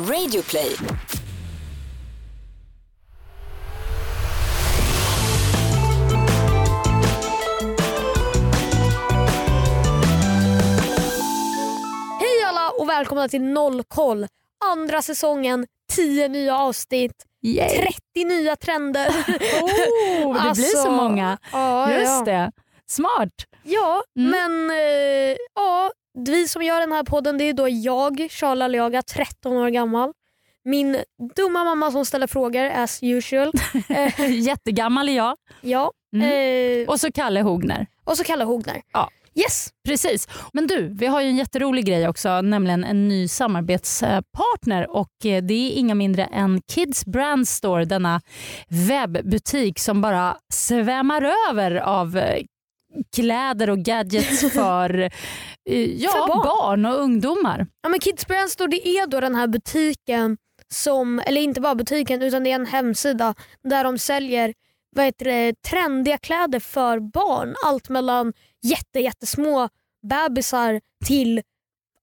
Radioplay. Hej alla och välkomna till Noll koll. Andra säsongen, 10 nya avsnitt, Yay. 30 nya trender. Oh, det blir så Alltså, många. Ja, Just ja. det. Smart. Ja, Mm. men eh, ja, vi som gör den här podden det är då jag, Charla Aliaga, 13 år gammal. Min dumma mamma som ställer frågor as usual. Eh, Jättegammal är jag. ja. Mm. Eh, Och så Kalle Hogner. och så Kalle Hogner. Ja. Yes, Precis. Men du, vi har ju en jätterolig grej också, nämligen en ny samarbetspartner och eh, det är inga mindre än Kids Brand Store, denna webbutik som bara svämmar över av eh, kläder och gadgets för, eh, ja, För barn. barn och ungdomar. Ja, men Kids Brand Store det är då den här butiken som, eller inte bara butiken utan det är en hemsida där de säljer vad heter det, trendiga kläder för barn. Allt mellan jätte, jättesmå bebisar till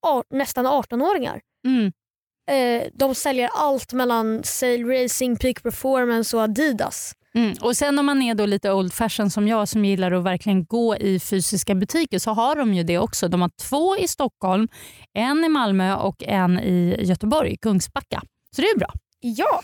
ar- nästan 18-åringar. Mm. Eh, de säljer allt mellan Sail Racing, Peak Performance och Adidas. Mm. Och sen om man är då lite old fashion som jag som gillar att verkligen gå i fysiska butiker så har de ju det också. De har två i Stockholm, en i Malmö och en i Göteborg, Kungsbacka. Så det är bra. Ja,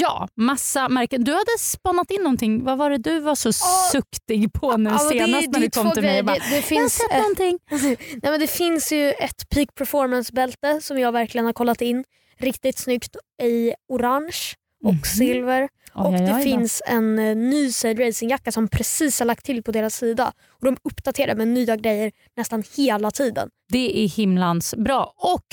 Ja, massa märken. Du hade spannat in någonting. Vad var det du var så suktig på nu men senast när är du kom till mig? bara, Det, det, jag har finns sett ett, någonting. Nej, men det finns ju ett Peak Performance-bälte som jag verkligen har kollat in. Riktigt snyggt i orange och Mhm. silver. och Oj, oj, det oj då. finns en eh, ny Racing-jacka som precis har lagt till på deras sida. Och De uppdaterar med nya grejer nästan hela tiden. Det är himlans bra. Och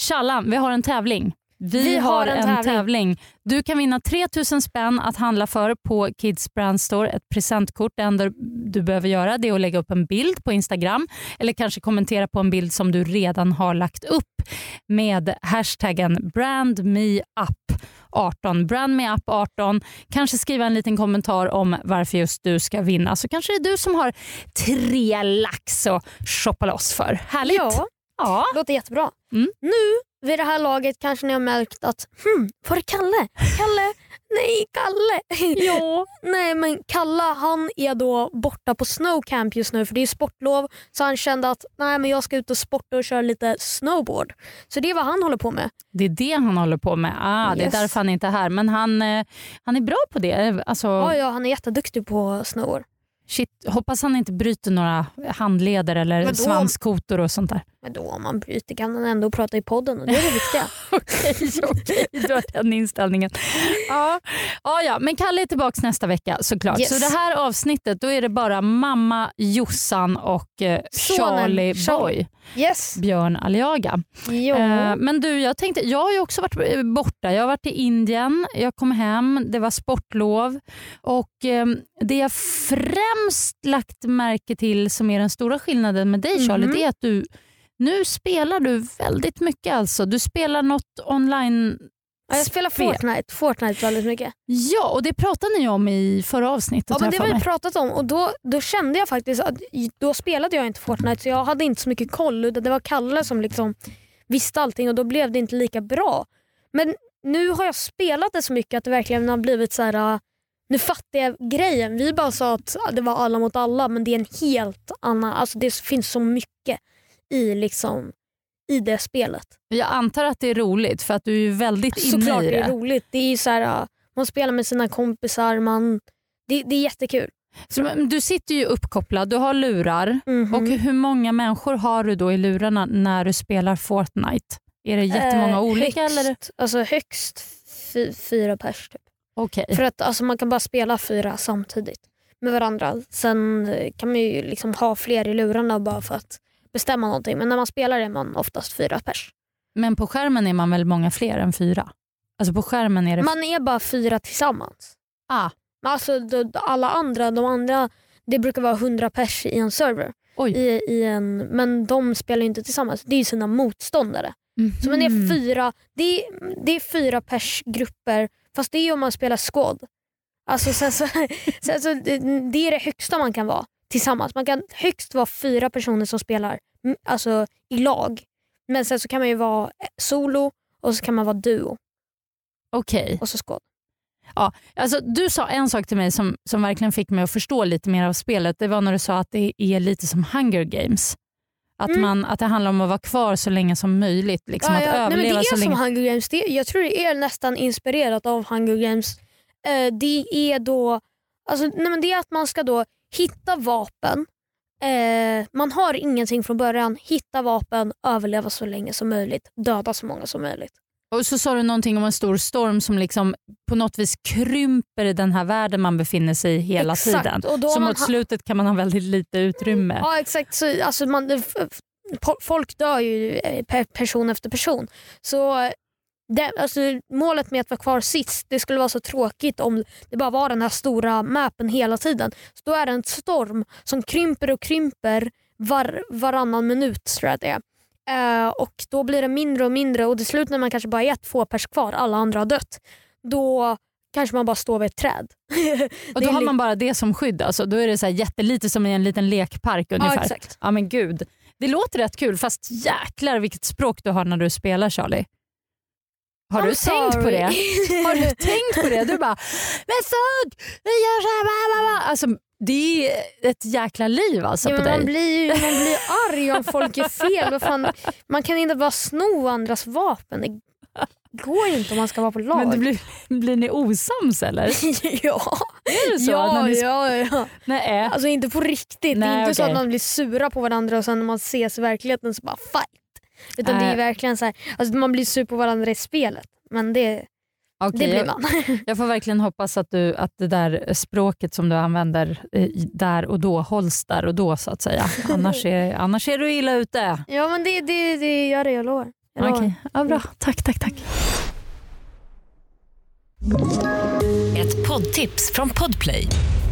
Challan, vi har en tävling. Vi, Vi har en tävling. tävling. Du kan vinna 3000 spänn att handla för på Kids Brand Store. Ett presentkort. Det enda du behöver göra det är att lägga upp en bild på Instagram eller kanske kommentera på en bild som du redan har lagt upp med hashtaggen brandmeup18. Brandmeup18. Kanske skriva en liten kommentar om varför just du ska vinna. Så kanske det är du som har tre lax att shoppa loss för. Härligt! Ja, Ja. låter jättebra. Mm. Nu vid det här laget kanske ni har märkt att hmm, var är Kalle? Kalle? Nej, Kalle! Ja. Nej men Kalle han är då borta på snowcamp just nu för det är sportlov så han kände att nej men jag ska ut och sporta och köra lite snowboard. Så det är vad han håller på med. Det är det han håller på med. Ah, Det är Yes. därför han inte är här. Men han, eh, han är bra på det. Alltså, Ja, ja han är jätteduktig på snowboard. shit, hoppas han inte bryter några handleder eller svanskotor och sånt där. Men då om man bryter kan han ändå prata i podden och det är det viktiga. Okej, okej. Du har den inställningen. Ja. Ja, ja, men Kalle är tillbaka nästa vecka såklart. Yes. Så det här avsnittet då är det bara mamma Jossan och eh, Charlie. Boy, Yes. Björn Aliaga. Jo. Eh, men du, jag tänkte, jag har ju också varit eh, borta. Jag har varit i Indien, jag kom hem, det var sportlov och eh, det jag främst lagt märke till som är den stora skillnaden med dig Charlie, Mhm. det är att du nu spelar du väldigt mycket alltså. Du spelar något online. ja, jag spelar spel. Fortnite, Fortnite väldigt mycket. Ja, och det pratade ni om i förra avsnittet. Ja, men det har vi pratat om och då, då kände jag faktiskt att då spelade jag inte Fortnite så jag hade inte så mycket koll det var Kalle som liksom visste allting och då blev det inte lika bra. Men nu har jag spelat det så mycket att det verkligen har blivit så här. äh, nu fattar jag grejen. Vi bara sa att det var alla mot alla men det är en helt annan, alltså det finns så mycket i liksom i det spelet. Jag antar att det är roligt för att du är väldigt inne Såklart i det det. är roligt. Det är så här, man spelar med sina kompisar, man, det, det är jättekul. Så, du sitter ju uppkopplad, du har lurar. Mhm. Och hur många människor har du då i lurarna när du spelar Fortnite? Är det jättemånga Eh, olika? högst, Eller? Alltså högst fy, fyra pers. Typ. Okej. För att alltså, man kan bara spela fyra samtidigt med varandra. Sen kan man ju liksom ha fler i lurarna bara för att bestämma någonting. Men när man spelar är man oftast fyra pers. Men på skärmen är man väl många fler än fyra? Alltså på skärmen är det... Man är bara fyra tillsammans. ah, alltså de, alla andra, de andra, det brukar vara hundra pers i en server. oj. I, i en, men de spelar inte tillsammans, det är sina motståndare. Så men det, är Mhm. fyra, det, är, det är fyra pers grupper fast det är om man spelar squad. Alltså, sen, så, sen, så, det är det högsta man kan vara tillsammans. Man kan högst vara fyra personer som spelar alltså, i lag. Men sen så kan man ju vara eh, solo och så kan man vara duo Okej. och så skåd. Alltså, du sa en sak till mig som, som verkligen fick mig att förstå lite mer av spelet. Det var när du sa att det är lite som Hunger Games. Att, Mm. man, att det handlar om att vara kvar så länge som möjligt. Liksom att Nej, men det överleva är så som länge. Hunger Games. Det, jag tror det är nästan inspirerat av Hunger Games. Eh, det är då alltså, nej, men det är att man ska då hitta vapen. Eh, man har ingenting från början. Hitta vapen, överleva så länge som möjligt, döda så många som möjligt. Och så sa du någonting om en stor storm som liksom på något vis krymper den här världen man befinner sig i hela Exakt, tiden. och då Så mot slutet kan man ha väldigt lite utrymme. Ja exakt. Så, alltså, man, folk dör ju eh, per person efter person. Så det, alltså, målet med att vara kvar sist, det skulle vara så tråkigt om det bara var den här stora mappen hela tiden. Så då är det en storm som krymper och krymper var, varannan minut tror jag det är. Eh, och då blir det mindre och mindre och till slut när man kanske bara är två pers kvar, alla andra har dött, då kanske man bara står vid ett träd. Och då har man bara det som skydd. Alltså, då är det så här jättelite som i en liten lekpark ja, ungefär. exakt. Ja men gud. Det låter rätt kul fast jäklar vilket språk du har när du spelar Charlie. Har du tänkt på det? Har du tänkt på det? Du bara “men fuck, vi gör så här”. bla, bla, bla." Alltså, det är ett jäkla liv alltså Ja, på men man, dig. blir ju, man blir arg om folk gör fel. Vad fan, man kan inte bara sno andras vapen. Det går inte om man ska vara på lag. Men det blir, blir ni osams eller? ja, Är det så? ja, ni... ja, ja. Nej. Alltså inte på riktigt. det Nej, är inte så okej. att man blir sura på varandra och sen när man ses i verkligheten så bara fight. Utan det Nej. är verkligen så här, alltså man blir sur på varandra i spelet. Men det, Okej, det blir jag, man. jag får verkligen hoppas att, du, att det där språket som du använder eh, där och då hålls där och då så att säga. Annars är, annars är du illa ute. ja men det, det, det gör det, jag lovar. Jag. Okej, ja, bra. Tack, tack, tack. Ett poddtips från Podplay.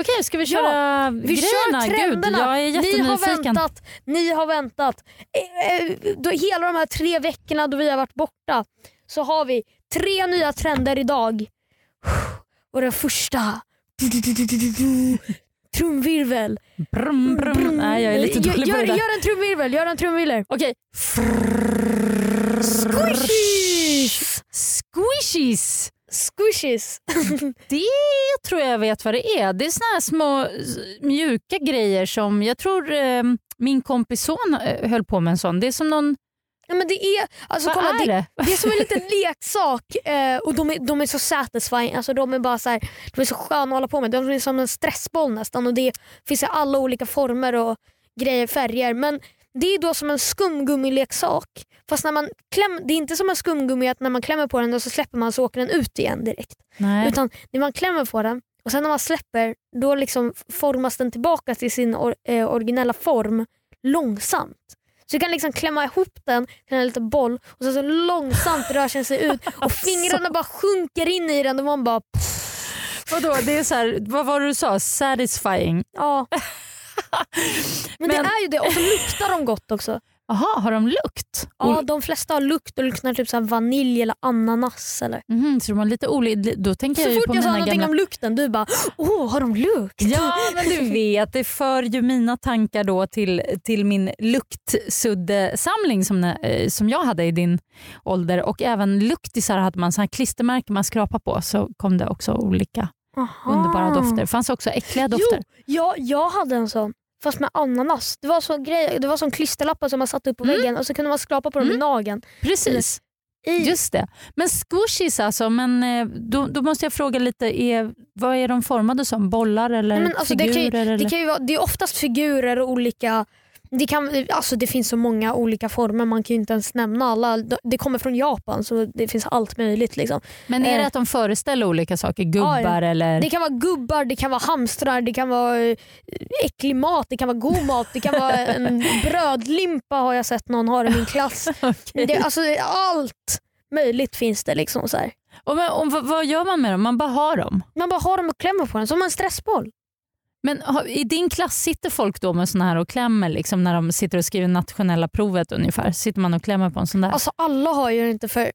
Okej, ska vi köra Vi grejerna? kör trenderna. Gud, jag är ni har jättenyfiken. väntat. Ni har väntat. Eh, eh, hela de här tre veckorna då vi har varit borta så har vi tre nya trender idag. Och den första... Trumvirvel. Brum, brum. Nej, jag är lite Gör- dålig på gör, det där. gör en trumvirvel. Gör en trumvirvel. Okej. Squishies! Squishies. Squishies. Det tror jag vet vad det är. Det är såna här små mjuka grejer som jag tror eh, min kompis son eh, höll på med en sån. Det är som någon... Ja, men det är, alltså, Vad kolla, är det? Det är som en liten leksak eh, och de är, de är så satisfying. Alltså, de är bara så här, de är så sköna att hålla på med. De är som en stressboll nästan och det finns i alla olika former och grejer, färger. Men det är då som en skumgummileksak. Fast när man kläm, det är inte som en skumgummi att när man klämmer på den och så släpper man så åker den ut igen direkt. Nej. Utan när man klämmer på den och sen när man släpper då liksom formas den tillbaka till sin or, eh, originella form långsamt. Så du kan liksom klämma ihop den till en liten boll och sen så långsamt rör den sig ut och fingrarna bara sjunker in i den och man bara Vadå, det är så här, vad var det du sa? Satisfying? ja. Men, det Men- är ju det och så luktar de gott också. Jaha, har de lukt? Ja, de flesta har lukt och luktar typ så vanilj eller ananas. Eller. Mhm, så de har lite olika... Då tänker Så jag fort på jag sa någonting gamla... om lukten du bara åh har de lukt? Ja men du vet, det för ju mina tankar då till, till min luktsuddesamling som, eh, som jag hade i din ålder och även luktisar hade man så här klistermärken man skrapar på så kom det också olika Aha. underbara dofter. Det fanns också äckliga dofter. Jo, ja, jag hade en sån. Fast med ananas. Det var, så grej, det var som klisterlappar som man satte upp på Mm. väggen och så kunde man skrapa på dem i nageln. Precis, I, just det. Men squishies alltså, men eh, då, då måste jag fråga lite, är, vad är de formade som? Bollar eller Nej, men alltså det, figurer? kan ju, eller? det, kan ju vara, det är oftast figurer och olika Det, kan, alltså det finns så många olika former, man kan ju inte ens nämna alla. Det kommer från Japan så det finns allt möjligt. Liksom. Men är det Eh. att de föreställer olika saker? Gubbar Ja, eller? Det kan vara gubbar, det kan vara hamstrar, det kan vara eh, äcklig mat, det kan vara god mat, det kan vara en brödlimpa har jag sett någon ha i min klass. Okej. Det, alltså, allt möjligt finns det. liksom så här. Och, men, och, vad, vad gör man med dem? Man bara har dem? Man bara har dem och klämmer på den som en stressboll. Men i din klass sitter folk då med såna här och klämmer liksom när de sitter och skriver nationella provet ungefär? Sitter man och klämmer på en sån där? Alltså alla har ju inte för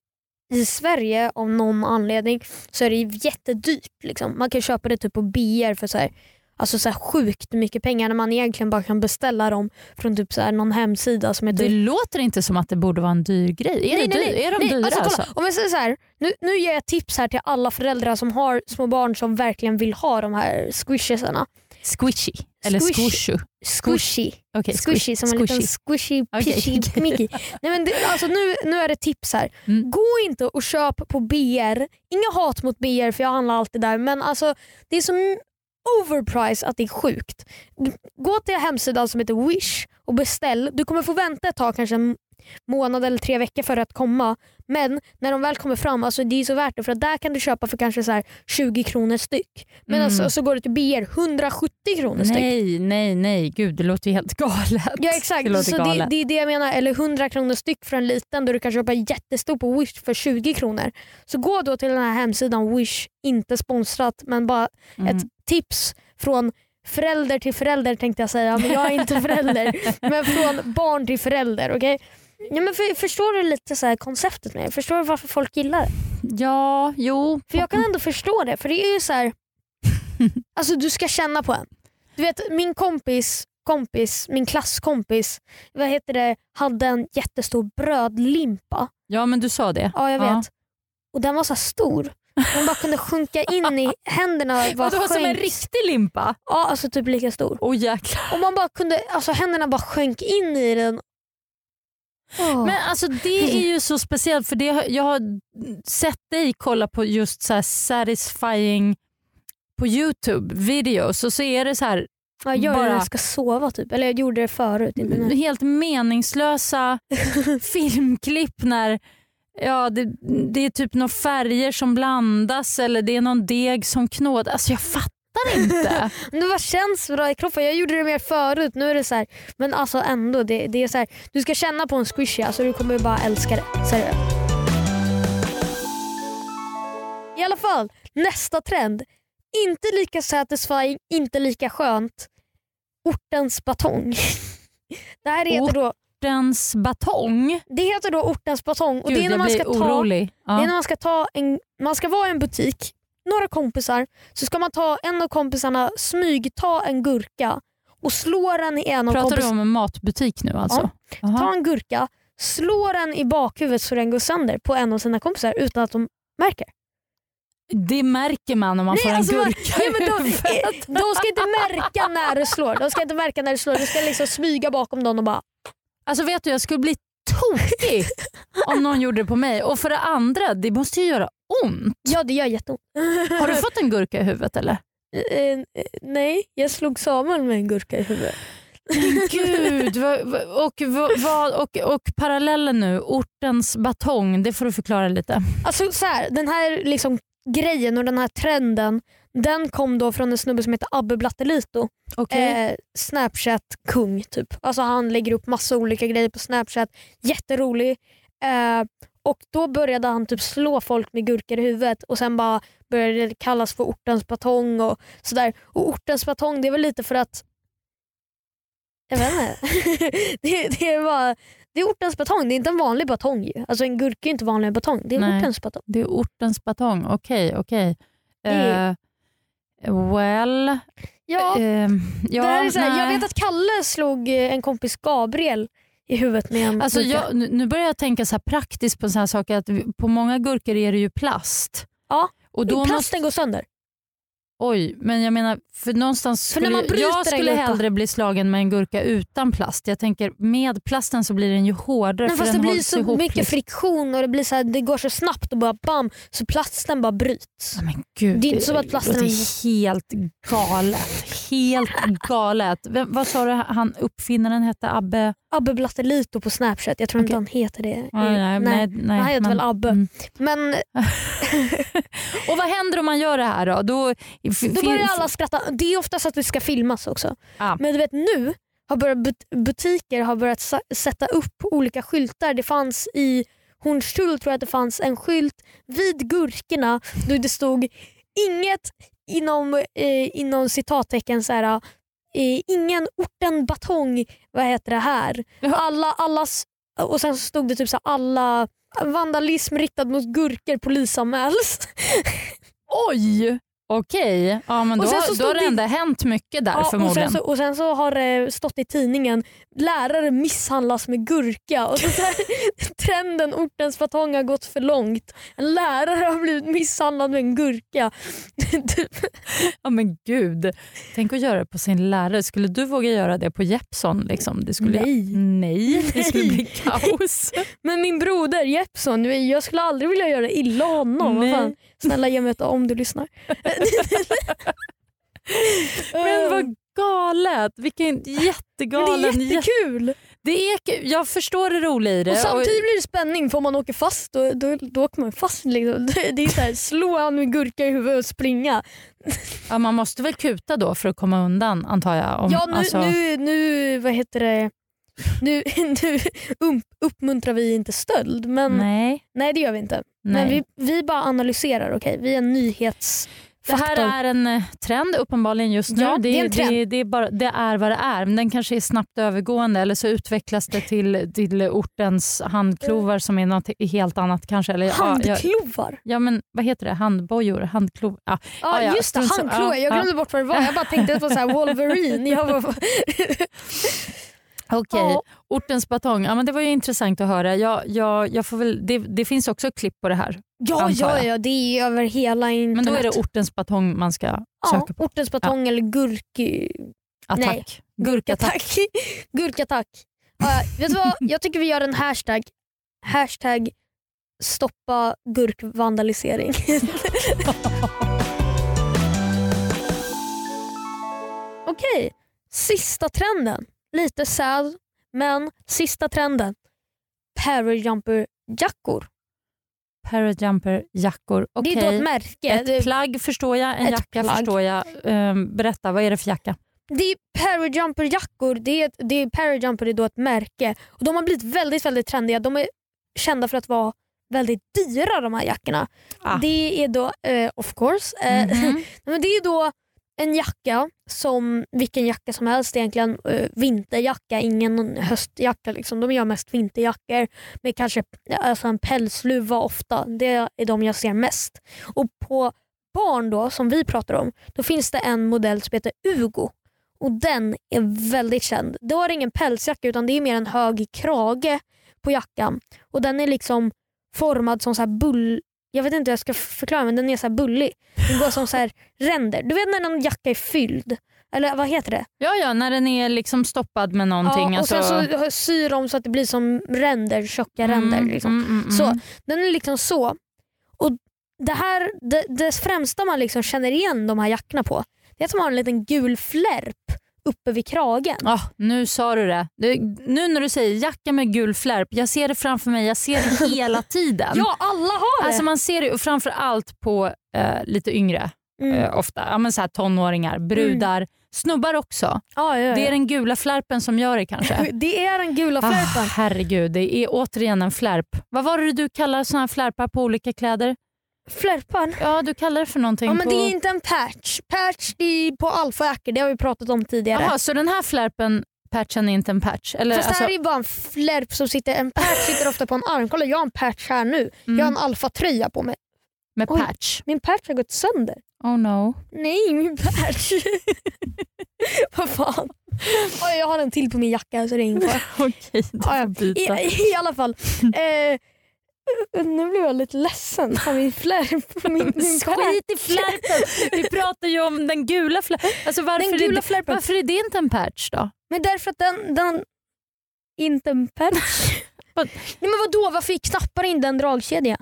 i Sverige av någon anledning så är det jättedyrt. Liksom. Man kan köpa det typ på BR för så här, alltså så här sjukt mycket pengar när man egentligen bara kan beställa dem från typ så här någon hemsida som är det dyr. låter inte som att det borde vara en dyr grej. Är, Nej, det nej, dyr? nej. är de Nej, dyra alltså, alltså? Om jag säger så här, nu, nu ger jag tips här till alla föräldrar som har små barn som verkligen vill ha de här squishesarna. Squishy? Eller Squish- squishu? Squishy. Okej, Squishy som en liten squishy pishy okej. Mickey. Nej, men det, alltså nu, nu är det tips här. Mm. Gå inte och köp på BR. Inga hat mot BR för jag handlar alltid där men alltså det är så overpriced att det är sjukt. Gå till hemsidan som heter Wish och beställ. Du kommer få vänta ett tag, kanske en månad eller tre veckor för att komma. Men när de väl kommer fram, alltså det är så värt det för att där kan du köpa för kanske så här 20 kronor styck. Men Mm. alltså, så går du till BR 170 kronor styck. Nej, nej, nej. Gud, det låter ju helt galet. Ja exakt, Det så det, det är det jag menar. Eller 100 kronor styck för en liten då du kan köpa jättestor på Wish för 20 kronor. Så gå då till den här hemsidan Wish, inte sponsrat men bara Mm. ett tips från förälder till förälder tänkte jag säga, men jag är inte förälder. men från barn till förälder. okej? Ja, men för, förstår du lite så här konceptet med det? Förstår du varför folk gillar det? Ja, jo. För jag kan ändå förstå det. För det är ju så här, alltså du ska känna på en. Du vet min kompis, kompis min klasskompis vad heter det, hade en jättestor brödlimpa. Ja, men du sa det. Ja jag vet. Ja. Och den var så här stor. Den bara kunde sjunka in i händerna. Bara det var som en riktig limpa? Ja, alltså typ lika stor. Åh jäklar. Och man bara kunde, alltså händerna bara sjönk in i den. Men alltså det är ju så speciellt för det, jag har sett dig kolla på just så här satisfying på Youtube videos och så är det så här jag gör det när bara- jag ska sova typ. Eller jag gjorde det förut. Inte nu. helt meningslösa filmklipp när ja, det, det är typ några färger som blandas eller det är någon deg som knådas. Alltså jag fattar inte. Men det bara känns bra i kroppen. Jag gjorde det mer förut. Nu är det så här, men alltså ändå. Det, det är så här, du ska känna på en squishy. Alltså du kommer bara älska det. Seriöst. I alla fall, nästa trend. Inte lika satisfying, inte lika skönt. Ortens batong. Det här heter då, Ortens batong. det heter då ortens batong. Och Gud, det är när man ska ta orolig. Det är Ja. när man ska ta en, man ska vara i en butik, några kompisar, så ska man ta en av kompisarna, smygta en gurka och slå den i en av Pratar du kompisarna. om en matbutik nu alltså? Jaha. Ta en gurka, slå den i bakhuvudet så den går sönder på en av sina kompisar utan att de märker. Det märker man om man får en alltså, gurka ja, men de, huvudet. de ska inte märka när du slår. De ska inte märka när du slår. Du ska liksom smyga bakom dem och bara Alltså vet du, jag skulle bli tokig om någon gjorde det på mig. Och för det andra, det måste ju göra ont. ja det gör jätteont. Har du fått en gurka i huvudet eller? Eh, eh, nej, jag slog Samuel med en gurka i huvudet. Gud, och, vad, och, och parallellen nu, ortens batong, det får du förklara lite. Alltså så här, den här liksom grejen och den här trenden den kom då från en snubbe som heter Abbe Blattelito. Okay. Eh, Snapchat-kung typ. Alltså han lägger upp massa olika grejer på Snapchat. Jätterolig. Eh, och då började han typ slå folk med gurkor i huvudet och sen bara började det kallas för ortens batong och sådär. Och ortens batong det är väl lite för att jag vet inte. det, det, är bara, det är ortens batong, det är inte en vanlig batong ju. Alltså en gurka är inte vanlig batong, det är Nej. ortens batong. Det är ortens batong, okej. okej. Det är- Eh, well, Ja, eh, ja, det här är så här, jag vet att Kalle slog en kompis Gabriel i huvudet med en Alltså jag, nu börjar jag tänka så här praktiskt på så här saker att på många gurkor är det ju plast. Ja, och då måste, Plasten går sönder. Oj, men jag menar, för någonstans För när skulle, jag en skulle hellre bli slagen med en gurka utan plast. Jag tänker med plasten så blir den ju hårdare Men för fast den det blir så ihop. mycket liksom. friktion och det, blir så här, det går så snabbt och bara bam så plasten bara bryts. Men gud, Det är inte så att plasten- Det är helt galet. Helt galet. Vem, vad sa du han uppfinnaren hette? Abbe? Abbe Blattelito på Snapchat, jag tror inte Okej. han heter det. Ja, nej, nej, nej, han heter men- väl Abbe. mm. Men Och vad händer om man gör det här då? Då, då börjar alla skratta. Det är oftast att det ska filmas också. Ja. Men du vet nu har börjat but- butiker har börjat sätta upp olika skyltar. Det fanns i Hornstull tror jag att det fanns en skylt vid gurkorna då det stod inget inom, eh, inom citattecken så här, eh, ingen orten batong, vad heter det här? Alla, allas, och sen så stod det typ så alla vandalism riktad mot gurkor polisanmäls. Oj! Okej, ja, men Och då, då har det ändå hänt mycket där Ja, och, förmodligen. sen så, och sen så har det stått i tidningen lärare misshandlas med gurka. Och så så här, trenden ortens batong har gått för långt. En lärare har blivit misshandlad med en gurka. Typ. Ja men gud, tänk att göra det på sin lärare. Skulle du våga göra det på Jeppson? Liksom? Det skulle, Nej. Nej, det skulle bli kaos. Men min broder Jeppsson, jag skulle aldrig vilja göra illa honom. Nej. Snälla ge mig ett om du lyssnar. Men vad galet! Vilken Men jättegalen... det är jättekul! Det är, kul. jag förstår det roliga i det. Och samtidigt blir det spänning för om man åker fast då, då, då åker man fast. Liksom. Det det är så här, slå han med gurka i huvudet och springa. ja, man måste väl kuta då för att komma undan antar jag? Om, Ja nu, alltså, nu, nu vad heter det? Nu, nu um, uppmuntrar vi inte stöld men nej, Nej, det gör vi inte. nej. Men vi, vi bara analyserar, okej? Vi är en det nyhetsfaktor. här är en eh, trend uppenbarligen just nu. Ja, det är en trend. Det, det, är bara, det är vad det är. Men den kanske är snabbt övergående eller så utvecklas det till, till ortens handklovar som är något helt annat kanske. Eller, ja, Handklovar. ja, men vad heter det? Handbojor? Handklov? Ja. Ja, Ah, ja, just det, handklovar. Ja, Jag ja. glömde bort vad det var. Jag bara tänkte på så Wolverine. Jag bara, Okej, Ja. ortens batong. Ja, men det var ju intressant att höra. Jag, jag, jag får väl, det, det finns också klipp på det här. ja, ja, ja, det är över hela internet. Men då är det ortens batong man ska ja, söka på. ortens batong eller gurk... Attack. Nej. Gurkattack. Tack. Gurkattack. Ja, vet du vad? Jag tycker vi gör en hashtag. Hashtag stoppa gurkvandalisering. Okej, sista trenden. Lite sad, men sista trenden. Parajumper-jackor. Parajumper-jackor. Det är då ett märke. Ett Det- plagg förstår jag, en Ett jacka plagg. förstår jag. Ehm, berätta, vad är det för jacka? Det är Parajumper-jackor. Det är, ett- det är Parajumper är då ett märke. Och De har blivit väldigt väldigt trendiga. De är kända för att vara väldigt dyra de här jackorna. Ah. Det är då, eh, of course, eh, Mhm. men det är då en jacka som vilken jacka som helst egentligen. Eh, vinterjacka, ingen höstjacka. Liksom. De gör mest vinterjackor med kanske alltså en pälsluva ofta. Det är de jag ser mest. Och på barn då, som vi pratar om, då finns det en modell som heter Ugo. Och Den är väldigt känd. Då är det ingen pälsjacka utan det är mer en hög krage på jackan. Och Den är liksom formad som så här bull... Jag vet inte hur jag ska förklara men den är så bullig. Den går som så här ränder. Du vet när en jacka är fylld? Eller vad heter det? Ja, ja, när den är liksom stoppad med någonting. Ja, och alltså... sen så syr de så att det blir som ränder, tjocka ränder. Mm, Liksom. mm, mm, mm. Så Den är liksom så. Och det, här, det, det främsta man liksom känner igen de här jackorna på det är att de har en liten gul flärp uppe vid kragen. Ah, nu sa du det. du. Nu när du säger jacka med gul flärp, jag ser det framför mig. Jag ser det hela tiden. Ja, alla har det! Alltså man ser det framför allt på eh, lite yngre, mm. eh, ofta. Ja, men så här, tonåringar, brudar, snubbar också. ja, ja, ja. Det är den gula flärpen som gör det kanske. det är den gula Ah, flärpen. herregud, det är återigen en flärp. Vad var det du kallar såna här flärpar på olika kläder? Flärpan? Ja, du kallar det för någonting Ja, men på... det är inte en patch. Patch det är på alfajackor, det har vi pratat om tidigare. Jaha, så den här flärpen, patchen är inte en patch? Eller, Fast det alltså, här är ju bara en flärp som sitter, en patch sitter ofta på en arm. Kolla jag har en patch här nu. mm, Jag har en alfatröja på mig. med Oj. patch? Min patch har gått sönder. Oh no. Nej, min patch. Vad fan. Oj, jag har en till på min jacka så det är ingen fara. Okej, du får byta. I, I alla fall. Eh, nu blev jag lite ledsen för min flärp. Min, min Skit i flärpen! Vi pratar ju om den gula flärpen. Alltså varför, Den gula är flärpen. varför är det inte en patch då? Men därför att den... den inte en patch. Vad- Nej, men vadå, varför knappar inte en dragkedja?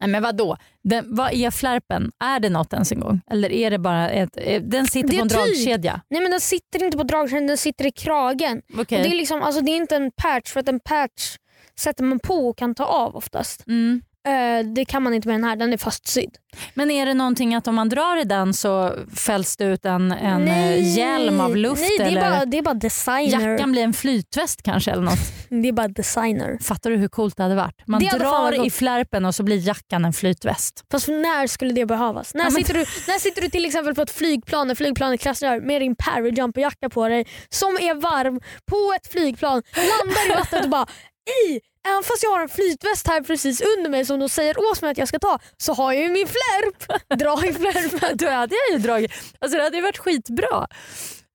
Nej, men vadå? Den, vad är flärpen? Är det något ens en gång? Eller är det bara ett, eh, den sitter Det på en tyg. dragkedja? Nej men den sitter inte på dragkedjan, den sitter i kragen. Och Det, är liksom, alltså, det är inte en patch för att en patch sätter man på och kan ta av oftast. Mm. Eh, det kan man inte med den här, den är fastsydd. Men är det någonting att om man drar i den så fälls det ut en, en eh, hjälm av luft? Nej, det är, eller bara, det är bara designer. Jackan blir en flytväst kanske eller något? Det är bara designer. Fattar du hur coolt det hade varit? Man Det drar i flärpen och så blir jackan en flytväst. Fast när skulle det behövas? När, Ja, men- sitter, du, när sitter du till exempel på ett flygplan när flygplanet kraschar med din parajumperjacka på dig som är varm på ett flygplan, landar i vattnet och bara i, även fast jag har en flytväst här precis under mig som de säger åt mig att jag ska ta så har jag ju min flärp. Dra i flärpen. Då hade jag ju dragit. Alltså det hade ju varit skitbra.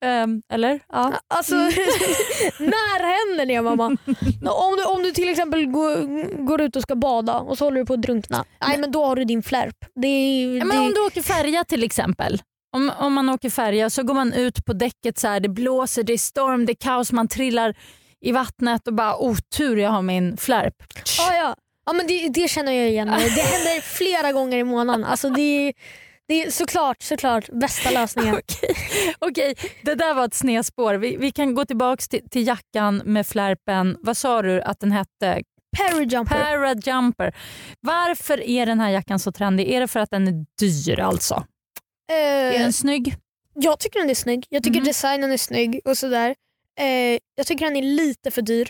Ehm, eller? Ja. Alltså, när händer det mamma? Om du, om du till exempel går, går ut och ska bada och så håller du på att drunkna. Nej men då har du din flärp. Det, Ja, men det, om du åker färja till exempel. Om, om man åker färja så går man ut på däcket så här, det blåser, det är storm, det är kaos, man trillar i vattnet och bara otur jag har min flärp. Ja, ja. ja men det, det känner jag igen mig. Det händer flera gånger i månaden. Alltså det, det är såklart, såklart bästa lösningen. Okej, Okej, det där var ett snedspår. Vi, vi kan gå tillbaka till, till jackan med flärpen. Vad sa du att den hette? Parajumper. Parajumper. Varför är den här jackan så trendig? Är det för att den är dyr alltså? Är Eh, den snygg? jag tycker den är snygg. Jag tycker Mhm. designen är snygg och sådär. Eh, jag tycker den är lite för dyr.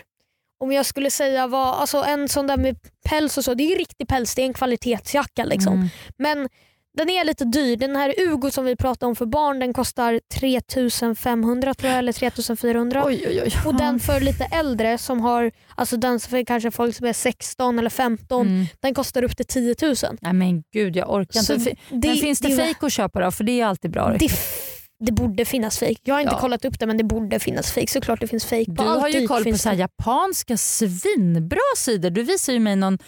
Om jag skulle säga vad, alltså en sån där med päls och så, det är ju riktig päls, det är en kvalitetsjacka. Liksom. Mm. Men den är lite dyr. Den här Ugo som vi pratade om för barn den kostar 3500 tror jag, eller 3400. Oj, oj, oj. Och den för lite äldre som har, alltså den för kanske folk som är 16 eller 15, Mm. den kostar upp till 10 000. Nej men gud, jag orkar Så inte. det- men finns det, det- fejk att köpa då? För det är alltid bra. Det, det borde finnas fake. Jag har inte Ja. kollat upp det men det borde finnas fake. Såklart det finns fake. Du har ju koll på så här japanska svinbra sidor. Du visade ju mig någon,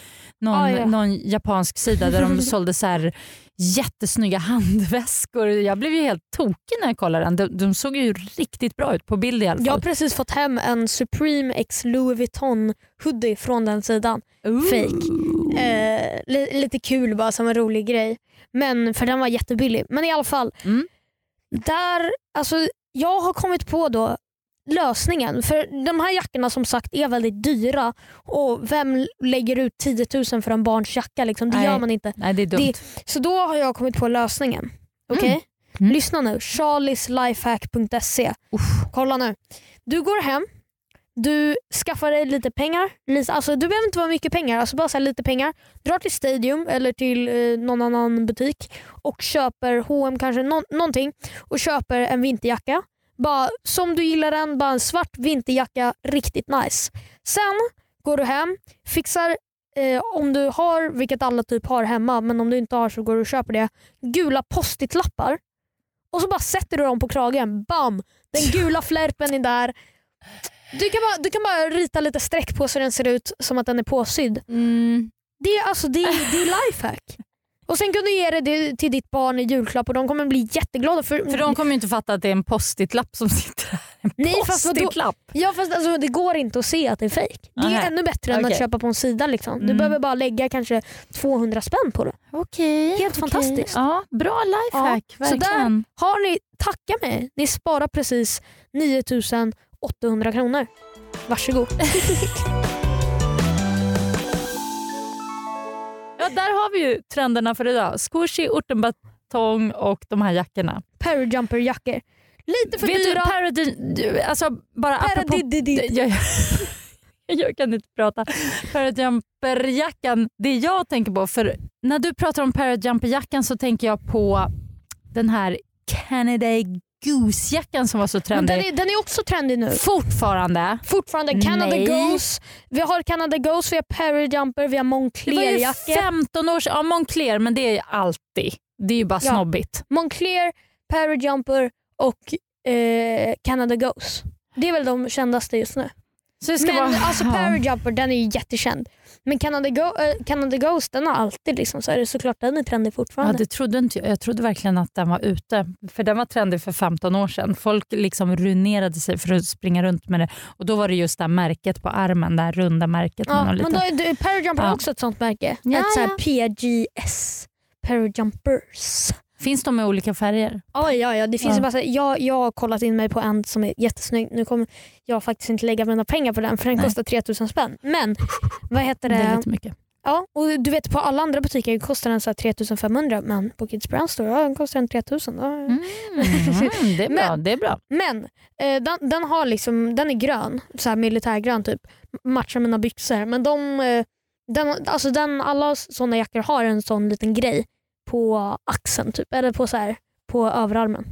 någon, Ah, ja. någon japansk sida där de sålde så här jättesnygga handväskor. Jag blev ju helt tokig när jag kollade den. De, de såg ju riktigt bra ut på bild i alla Jag har fall. precis fått hem en Supreme X Louis Vuitton hoodie från den sidan. fake. Eh, li- lite kul bara som en rolig grej. Men för den var jättebillig. Men i alla fall. Mm. Där, alltså, jag har kommit på då lösningen. För de här jackorna som sagt är väldigt dyra och vem lägger ut 10 000 för en barns jacka? Liksom? Det Nej. gör man inte. Nej, det är dumt. Så då har jag kommit på lösningen. Okej? Mm. Mm. Lyssna nu. charlieslifehack.se. Kolla nu. Du går hem, du skaffar dig lite pengar. Lite, alltså, du behöver inte vara mycket pengar, alltså bara så här lite pengar. Drar till Stadium eller till eh, någon annan butik och köper H&M kanske no någonting och köper en vinterjacka. Bara som du gillar den, bara en svart vinterjacka, riktigt nice. Sen går du hem, fixar eh, om du har, vilket alla typ har hemma, men om du inte har så går du och köper det, gula post-it-lappar och så bara sätter du dem på kragen. Bam! Den gula flärpen är där. Du kan, bara, du kan bara rita lite streck på så den ser ut som att den är påsydd. Mm. Det är, alltså, det, det är lifehack. Och sen kan du ge det- till ditt barn i julklapp och de kommer bli jätteglada. För, För de kommer ju inte fatta att det är en post-it-lapp som sitter här. En Nej, fast vadå? Ja fast alltså, det går inte att se att det är fake. Det är ännu bättre än att köpa på en sida. Liksom. Du Mm. behöver bara lägga kanske 200 spänn på det. Okej. Helt fantastiskt. Ja, bra lifehack. Ja, så verkligen. Har ni, tacka mig, ni sparar precis 9800 kronor. Varsågod. Ja, där har vi ju trenderna för idag. Squishy, ortenbatong och de här jackorna. Parajumper-jackor. Lite för du, dyra. du, alltså bara apropå... Paradididid. Jag, jag kan inte prata. Parajumperjackan, det jag tänker på, för när du pratar om parajumperjackan så tänker jag på den här Canada Goose-jackan som var så Men trendig. den, är, den är också trendig nu. Fortfarande. Fortfarande Canada Nej. Goose. Vi har Canada Goose, vi har Parajumper, vi har Det var ju Moncler-jackor. 15 år sedan. Ja, Moncler, men det är ju alltid. Det är ju bara Ja. snobbigt. Moncler, Parajumper och eh, Canada Goose. Det är väl de kändaste just nu. Men vara, alltså ja. Parajumper den är ju jättekänd. Men Canada, Go äh, Canada Ghost den har alltid liksom, så är det såklart den är trendig Ja, fortfarande. det trodde inte jag. Jag trodde verkligen att den var ute. För den var trendig för 15 år sedan. Folk liksom ruinerade sig för att springa runt med det. Och Då var det just det här märket på armen, det här runda märket. ja, men liten- då är, Parajumper Ja. också ett sånt märke. Ja, ett så ja. PGS. Parajumpers. Finns de i olika färger? Ja, ja, ja, det finns Ja. bara, jag, jag har kollat in mig på en som är jättesnygg. Nu kommer jag faktiskt inte lägga mina pengar på den för den Nej. kostar 3000 spänn. Men vad heter Det det? är lite mycket. Ja, och du vet på alla andra butiker kostar den så här 3500 men på Kids Brand Store ja, den kostar den 3000. Ja. Mm, det är bra. Men- det är bra. Men eh, den, den, har liksom, den är grön, så här militärgrön typ. Matchar mina byxor. Men de, eh, den, alltså den, alla såna jackor har en sån liten grej på axeln typ. Eller på, så här, på överarmen.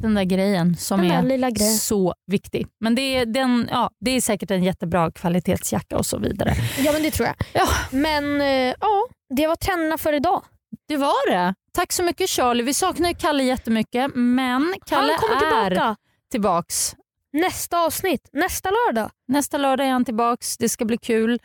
Den där grejen som där är grejen. så viktig. Men det är, den, ja, det är säkert en jättebra kvalitetsjacka och så vidare. Ja men det tror jag. Ja. Men eh, ja, det var trenderna för idag. Det var det. Tack så mycket Charlie. Vi saknar ju Kalle jättemycket men Kalle Han kommer är tillbaka tillbaks. nästa avsnitt, nästa lördag. Nästa lördag är han tillbaks. Det ska bli kul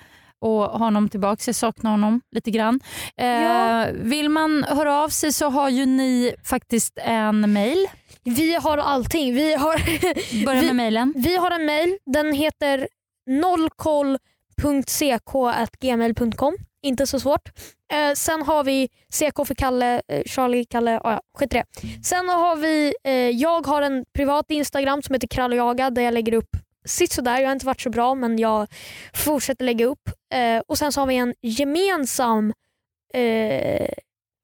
ha honom tillbaks. Jag saknar honom lite grann. Eh, Ja. Vill man höra av sig så har ju ni faktiskt en mail. Vi har allting. Vi har, Börja Vi- med mailen. vi har en mail. Den heter nollkoll.ck.gmail.com. Inte så svårt. Eh, sen har vi CK för Kalle, eh, Charlie, Kalle, ah, ja, skit det. Sen har vi, eh, jag har en privat Instagram som heter kralljaga där jag lägger upp sitt sådär. Jag har inte varit så bra men jag fortsätter lägga upp. Eh, och Sen så har vi en gemensam eh,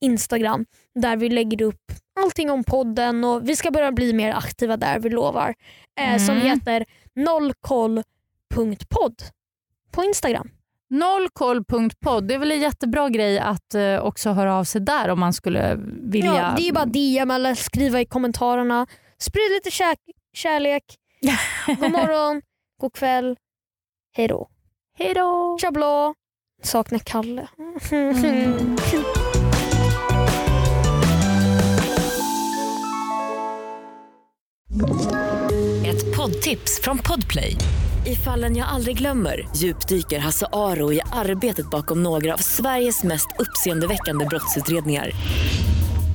Instagram där vi lägger upp allting om podden och vi ska börja bli mer aktiva där, vi lovar. Eh, Som Mm. heter nollkoll.podd på Instagram. Nollkoll.podd. Det är väl en jättebra grej att eh, också höra av sig där om man skulle vilja. Ja, det är bara DM eller skriva i kommentarerna. Sprid lite kär kärlek. God morgon, god kväll, hej då. Hej då! Tjablå. Saknar Kalle. Mm. Ett poddtips från Podplay. I fallen jag aldrig glömmer djupdyker Hasse Aro i arbetet bakom några av Sveriges mest uppseendeväckande brottsutredningar.